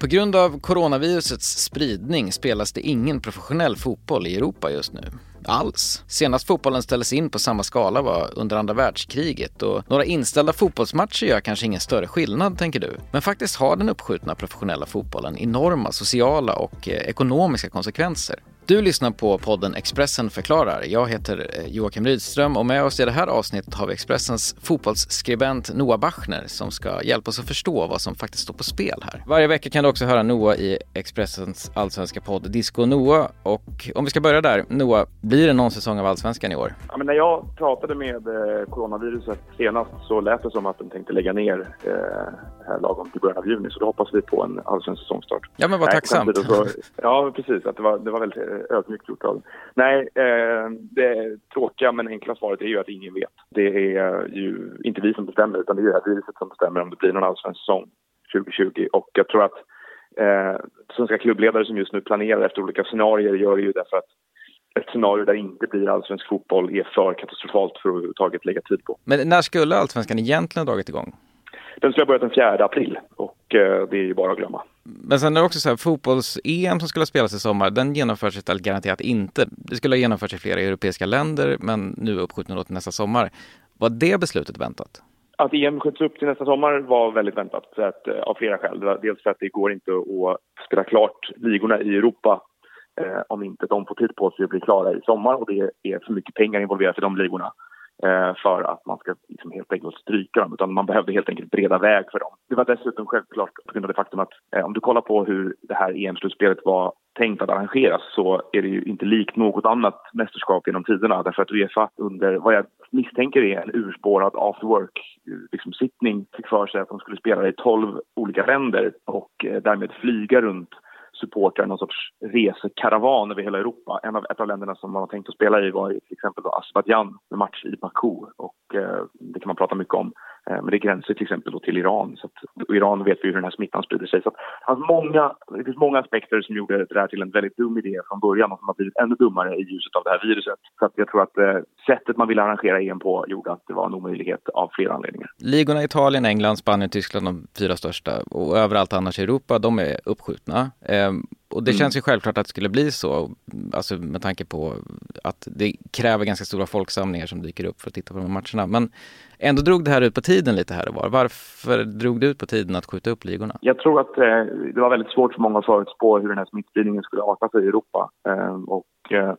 På grund av coronavirusets spridning spelas det ingen professionell fotboll i Europa just nu. Alls. Senast fotbollen ställdes in på samma skala var under andra världskriget och några inställda fotbollsmatcher gör kanske ingen större skillnad, tänker du. Men faktiskt har den uppskjutna professionella fotbollen enorma sociala och eh, ekonomiska konsekvenser. Du lyssnar på podden Expressen förklarar. Jag heter eh, Joakim Rydström och med oss i det här avsnittet har vi Expressens fotbollsskribent Noah Bachner som ska hjälpa oss att förstå vad som faktiskt står på spel här. Varje vecka kan du också höra Noah i Expressens allsvenska podd Disco Noah. Och om vi ska börja där, Noah, blir det någon säsong av allsvenskan i år? Ja, men när jag pratade med eh, coronaviruset senast så lät det som att de tänkte lägga ner eh, här lagom till början av juni. Så då hoppas vi på en allsvensk säsongstart. Ja, men vad tacksamt. Så, ja, precis. Att det, var, det var väldigt eh, ödmjukt gjort av Nej, eh, det tråkiga men enkla svaret är ju att ingen vet. Det är ju inte vi som bestämmer utan det är ju det här viruset som bestämmer om det blir någon allsvensk säsong 2020. Och jag tror att eh, svenska klubbledare som just nu planerar efter olika scenarier gör det ju därför att ett scenario där det inte blir allsvensk fotboll är för katastrofalt för att överhuvudtaget lägga tid på. Men när skulle allsvenskan egentligen ha dragit igång? Den skulle ha börjat den 4 april och eh, det är ju bara att glömma. Men sen är det också så här, fotbolls-EM som skulle ha spelats i sommar, den genomförs istället garanterat inte. Det skulle ha genomförts i flera europeiska länder, men nu är uppskjuten då till nästa sommar. Var det beslutet väntat? Att EM skjuts upp till nästa sommar var väldigt väntat att, eh, av flera skäl. Dels för att det går inte att spela klart ligorna i Europa eh, om inte de får tid på sig att bli klara i sommar och det är för mycket pengar involverat i de ligorna. Eh, för att man ska liksom helt enkelt stryka dem, utan man behövde helt enkelt breda väg för dem. Det var dessutom självklart på grund av det faktum att eh, om du kollar på hur det här EM-slutspelet var tänkt att arrangeras så är det ju inte likt något annat mästerskap genom tiderna därför att Uefa under vad jag misstänker är en urspårad after work-sittning eh, liksom, fick för sig att de skulle spela i tolv olika länder och eh, därmed flyga runt supportrar, någon sorts resekaravan över hela Europa. En av, ett av länderna som man har tänkt att spela i var till exempel Azerbajdzjan med match i Baku och eh, det kan man prata mycket om. Eh, men det gränsar till exempel till Iran. Så att, och Iran vet vi hur den här smittan sprider sig. Så att, alltså många, det finns många aspekter som gjorde det här till en väldigt dum idé från början och som har blivit ännu dummare i ljuset av det här viruset. Så att jag tror att eh, sättet man ville arrangera EM på gjorde att det var en omöjlighet av flera anledningar. Ligorna Italien, England, Spanien, Tyskland, de fyra största och överallt annars i Europa, de är uppskjutna. Eh, och det mm. känns ju självklart att det skulle bli så, alltså med tanke på att det kräver ganska stora folksamlingar som dyker upp för att titta på de här matcherna. Men ändå drog det här ut på tiden lite här och var. Varför drog det ut på tiden att skjuta upp ligorna? Jag tror att eh, det var väldigt svårt för många att förutspå hur den här smittspridningen skulle arta sig i Europa. Eh, och eh,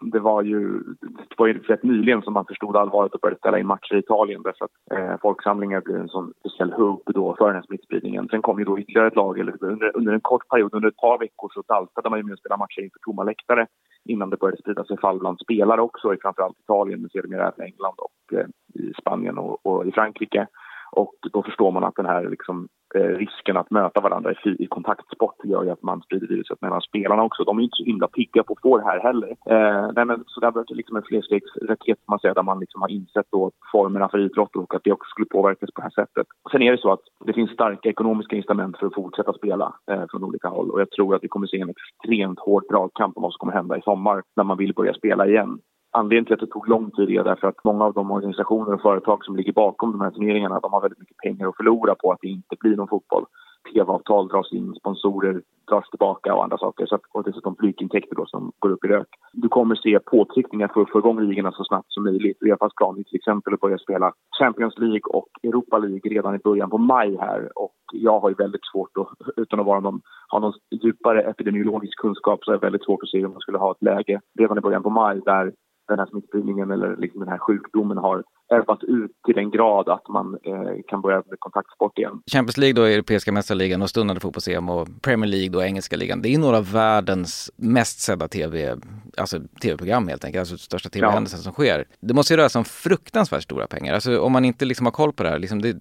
det var ju, det var ju rätt nyligen som man förstod allvaret och började ställa in matcher i Italien därför att eh, folksamlingar blir en sån speciell hubb då för den här smittspridningen. Sen kom ju då ytterligare ett lag, eller under, under en kort period, under ett par veckor så daltade man ju med att spela matcher inför tomma läktare innan det började sprida sig fall bland spelare också i framförallt Italien, men sedermera även England och eh, i Spanien och, och i Frankrike. Och då förstår man att den här liksom, Eh, risken att möta varandra i, i kontaktsport gör ju att man sprider viruset mellan spelarna också. De är inte så himla pigga på att få det här heller. Eh, nej, men, så det har varit liksom en flerstegsraket man säger, där man liksom har insett då formerna för idrott och att det också skulle påverkas på det här sättet. Sen är det så att det finns starka ekonomiska incitament för att fortsätta spela eh, från olika håll och jag tror att vi kommer se en extremt hård dragkamp om vad som kommer hända i sommar när man vill börja spela igen. Anledningen till att det tog lång tid är därför att många av de organisationer och företag som ligger bakom de här turneringarna de har väldigt mycket pengar att förlora på att det inte blir någon fotboll. TV-avtal dras in, sponsorer dras tillbaka och andra saker. Så att, och dessutom flygintäkter då som går upp i rök. Du kommer se påtryckningar för att få igång ligorna så snabbt som möjligt. Uefas plan är till exempel att börja spela Champions League och Europa League redan i början på maj här. Och jag har ju väldigt svårt att, utan att vara någon, ha någon djupare epidemiologisk kunskap, så är det väldigt svårt att se hur man skulle ha ett läge redan i början på maj där den här smittspridningen eller liksom den här sjukdomen har ebbat ut till den grad att man eh, kan börja med kontaktsport igen. Champions League då, Europeiska mästarligan och stundande fotbolls-EM och Premier League då, Engelska ligan. Det är några av världens mest sedda tv, alltså tv-program helt enkelt, alltså största tv-händelsen ja. som sker. Det måste ju röra sig om fruktansvärt stora pengar. Alltså om man inte liksom har koll på det här, liksom det,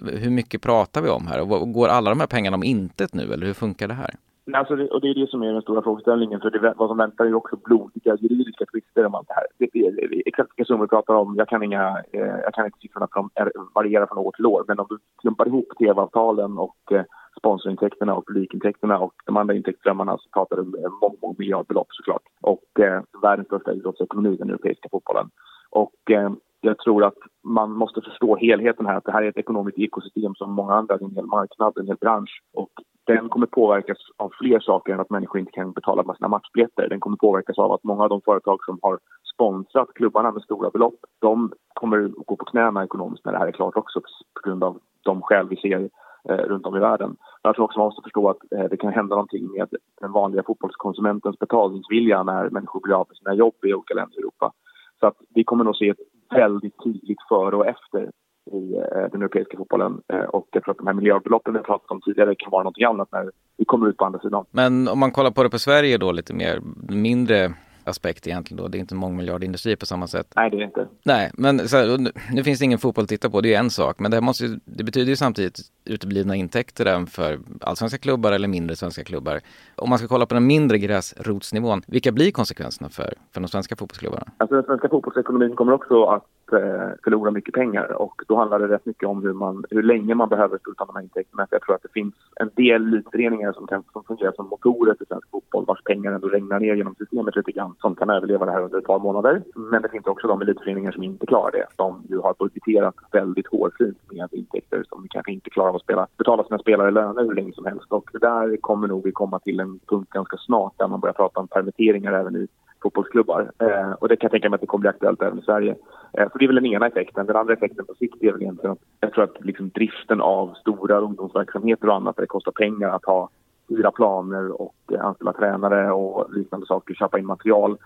hur mycket pratar vi om här? Och går alla de här pengarna om intet nu eller hur funkar det här? Alltså det, och det är det som är den stora frågeställningen. För det, vad som väntar är också blodiga juridiska tvister om allt det här. Det, det, exakt vilka summor vi pratar om, jag kan, inga, eh, jag kan inte siffrorna för de är, varierar från år till år. Men om du klumpar ihop tv-avtalen och eh, sponsorintäkterna och publikintäkterna och de andra intäktsströmmarna så pratar du mång, eh, mång miljardbelopp såklart. Och eh, världens största idrottsekonomi, den europeiska fotbollen. Och eh, jag tror att man måste förstå helheten här, att det här är ett ekonomiskt ekosystem som många andra, en hel marknad, en hel bransch. Och den kommer påverkas av fler saker än att människor inte kan betala sina matchbiljetter. Den kommer påverkas av att många av de företag som har sponsrat klubbarna med stora belopp, de kommer gå på knäna ekonomiskt när det här är klart också på grund av de skäl vi ser eh, runt om i världen. Jag tror också man måste förstå att eh, det kan hända någonting med den vanliga fotbollskonsumentens betalningsvilja när människor blir av med sina jobb i olika länder i Europa. Så att vi kommer nog se ett väldigt tydligt före och efter i eh, den europeiska fotbollen. Eh, och jag tror att de här miljardbeloppen vi pratat om tidigare kan vara någonting annat när vi kommer ut på andra sidan. Men om man kollar på det på Sverige då lite mer, mindre aspekt egentligen då. Det är inte en mångmiljardindustri på samma sätt. Nej, det är det inte. Nej, men här, nu finns det ingen fotboll att titta på, det är en sak. Men det, måste, det betyder ju samtidigt uteblivna intäkter även för allsvenska klubbar eller mindre svenska klubbar. Om man ska kolla på den mindre gräsrotsnivån, vilka blir konsekvenserna för, för de svenska fotbollsklubbarna? Alltså den svenska fotbollsekonomin kommer också att eh, förlora mycket pengar och då handlar det rätt mycket om hur, man, hur länge man behöver stå utan de här intäkterna. För jag tror att det finns en del elitföreningar som, kan, som fungerar som motorer till svensk fotboll vars pengar ändå regnar ner genom systemet lite grann som kan överleva det här under ett par månader. Men det finns också de elitföreningar som inte klarar det. De ju har budgeterat väldigt hårfint med intäkter som kanske inte klarar av att spela, betala sina spelare löner hur länge som helst. Och där kommer nog vi komma till en punkt ganska snart där man börjar prata om permitteringar även i fotbollsklubbar. Eh, och det kan jag tänka mig att det kommer bli aktuellt även i Sverige. Eh, så det är väl den ena effekten. Den andra effekten på sikt är väl egentligen att jag tror att liksom driften av stora ungdomsverksamheter och annat där det kostar pengar att ha hyra planer och eh, anställa tränare och liknande saker, köpa in material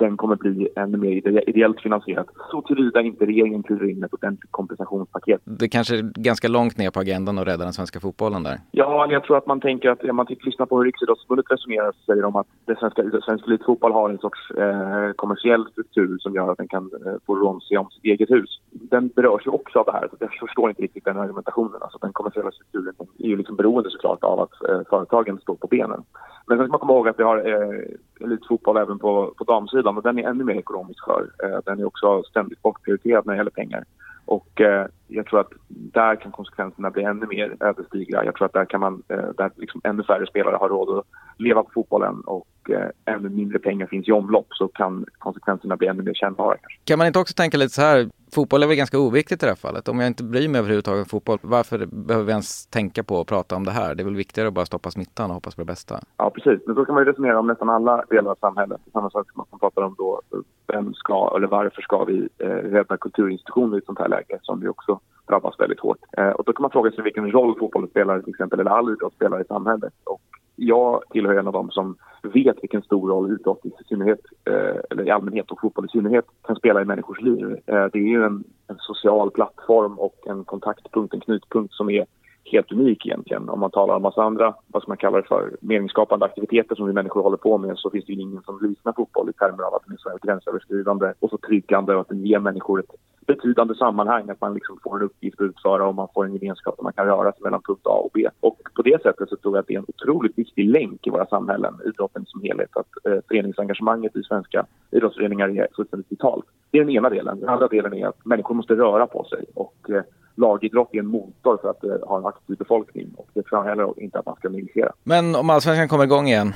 den kommer bli ännu mer ideellt finansierad. Så tillvida inte regeringen kliver in med ett ordentligt kompensationspaket. Det kanske är ganska långt ner på agendan att rädda den svenska fotbollen där? Ja, jag tror att man tänker att, om man lyssnar på hur Riksidrottsförbundet resonerar så säger de att det svenska, svensk elitfotboll har en sorts eh, kommersiell struktur som gör att den kan eh, få rån sig om sitt eget hus. Den berörs ju också av det här, så jag förstår inte riktigt den argumentationen. Alltså den kommersiella strukturen är ju liksom beroende såklart av att eh, företagen står på benen. Men sen ska man komma ihåg att vi har eh, elitfotboll även på, på damsidan och den är ännu mer ekonomiskt skör. Eh, den är också ständigt bortprioriterad när det gäller pengar. Och eh, jag tror att där kan konsekvenserna bli ännu mer ödesdigra. Jag tror att där kan man, eh, där liksom ännu färre spelare har råd att leva på fotbollen och eh, ännu mindre pengar finns i omlopp så kan konsekvenserna bli ännu mer kännbara. Kan man inte också tänka lite så här, fotboll är väl ganska oviktigt i det här fallet. Om jag inte bryr mig överhuvudtaget om fotboll, varför behöver vi ens tänka på att prata om det här? Det är väl viktigare att bara stoppa smittan och hoppas på det bästa. Ja, precis. Men så kan man ju resonera om nästan alla delar av samhället. Samma sak som man pratar om då, vem ska eller varför ska vi eh, rädda kulturinstitutioner i ett sånt här läge som vi också drabbas väldigt hårt. Eh, och då kan man fråga sig vilken roll fotbollen spelar till exempel, eller all idrott spelar i samhället. Och jag tillhör en av dem som vet vilken stor roll idrott i synnerhet, eh, eller i allmänhet och fotboll i synnerhet kan spela i människors liv. Eh, det är ju en, en, social plattform och en kontaktpunkt, en knutpunkt som är helt unik egentligen. Om man talar om massa andra, vad man kallar för, meningsskapande aktiviteter som vi människor håller på med så finns det ju ingen som liknar fotboll i termer av att den är så gränsöverskridande och så tryggande och att den ger människor ett betydande sammanhang, att man liksom får en uppgift att utföra och man får en gemenskap där man kan röra sig mellan punkt A och B. Och på det sättet så tror jag att det är en otroligt viktig länk i våra samhällen, idrotten som helhet, att eh, föreningsengagemanget i svenska idrottsföreningar är fullständigt vitalt. Det är den ena delen. Den andra delen är att människor måste röra på sig och eh, lagidrott är en motor för att eh, ha en aktiv befolkning och det tror jag heller inte att man ska negligera. Men om allsvenskan kommer igång igen,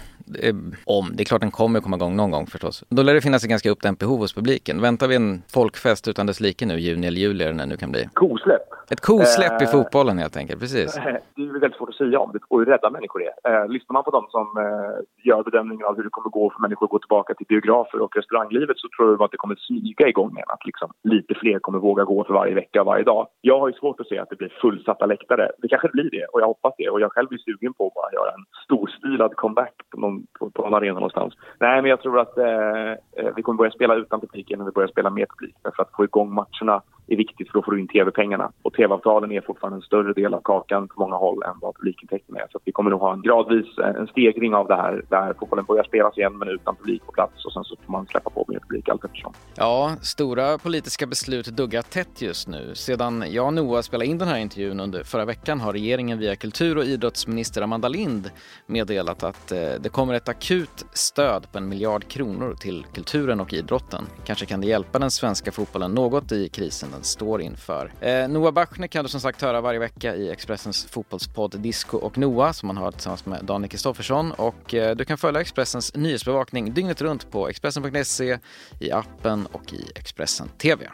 om, det är klart den kommer komma igång någon gång förstås, då lär det finnas ett ganska uppdämt behov hos publiken. Väntar vi en folkfest utan dess like nu, juni eller juli eller när det nu kan bli? Kosläpp! Ett kosläpp uh, i fotbollen helt enkelt, precis. Det är väldigt svårt att säga om, det går ju rädda människor det. Uh, lyssnar man på dem som uh, gör bedömningen av hur det kommer gå för människor att gå tillbaka till biografer och restauranglivet så tror jag att det kommer smyga igång igen, att liksom lite fler kommer våga gå för varje vecka och varje dag. Jag har ju svårt att se att det blir fullsatta läktare. Det kanske blir det och jag hoppas det och jag själv är sugen på att bara göra en storstilad comeback på någon, Liksom på, på någon arena någonstans. Nej, men jag tror att eh, eh, vi kommer börja spela utan publiken när vi börjar spela med publik. För att få igång matcherna är viktigt för då får du in tv-pengarna. Och tv-avtalen är fortfarande en större del av kakan på många håll än vad publikintäkterna är. Så vi kommer nog ha en gradvis eh, en stegring av det här där fotbollen börjar spelas igen men utan publik på plats och sen så får man släppa på mer publik allt eftersom. Ja, stora politiska beslut duggar tätt just nu. Sedan jag och Noah spelade in den här intervjun under förra veckan har regeringen via kultur och idrottsminister Amanda Lind meddelat att eh, det kommer kommer ett akut stöd på en miljard kronor till kulturen och idrotten. Kanske kan det hjälpa den svenska fotbollen något i krisen den står inför. Eh, Noah Bachner kan du som sagt höra varje vecka i Expressens fotbollspodd Disco och Noah som man har tillsammans med Daniel Kristoffersson och eh, du kan följa Expressens nyhetsbevakning dygnet runt på Expressen.se, i appen och i Expressen TV.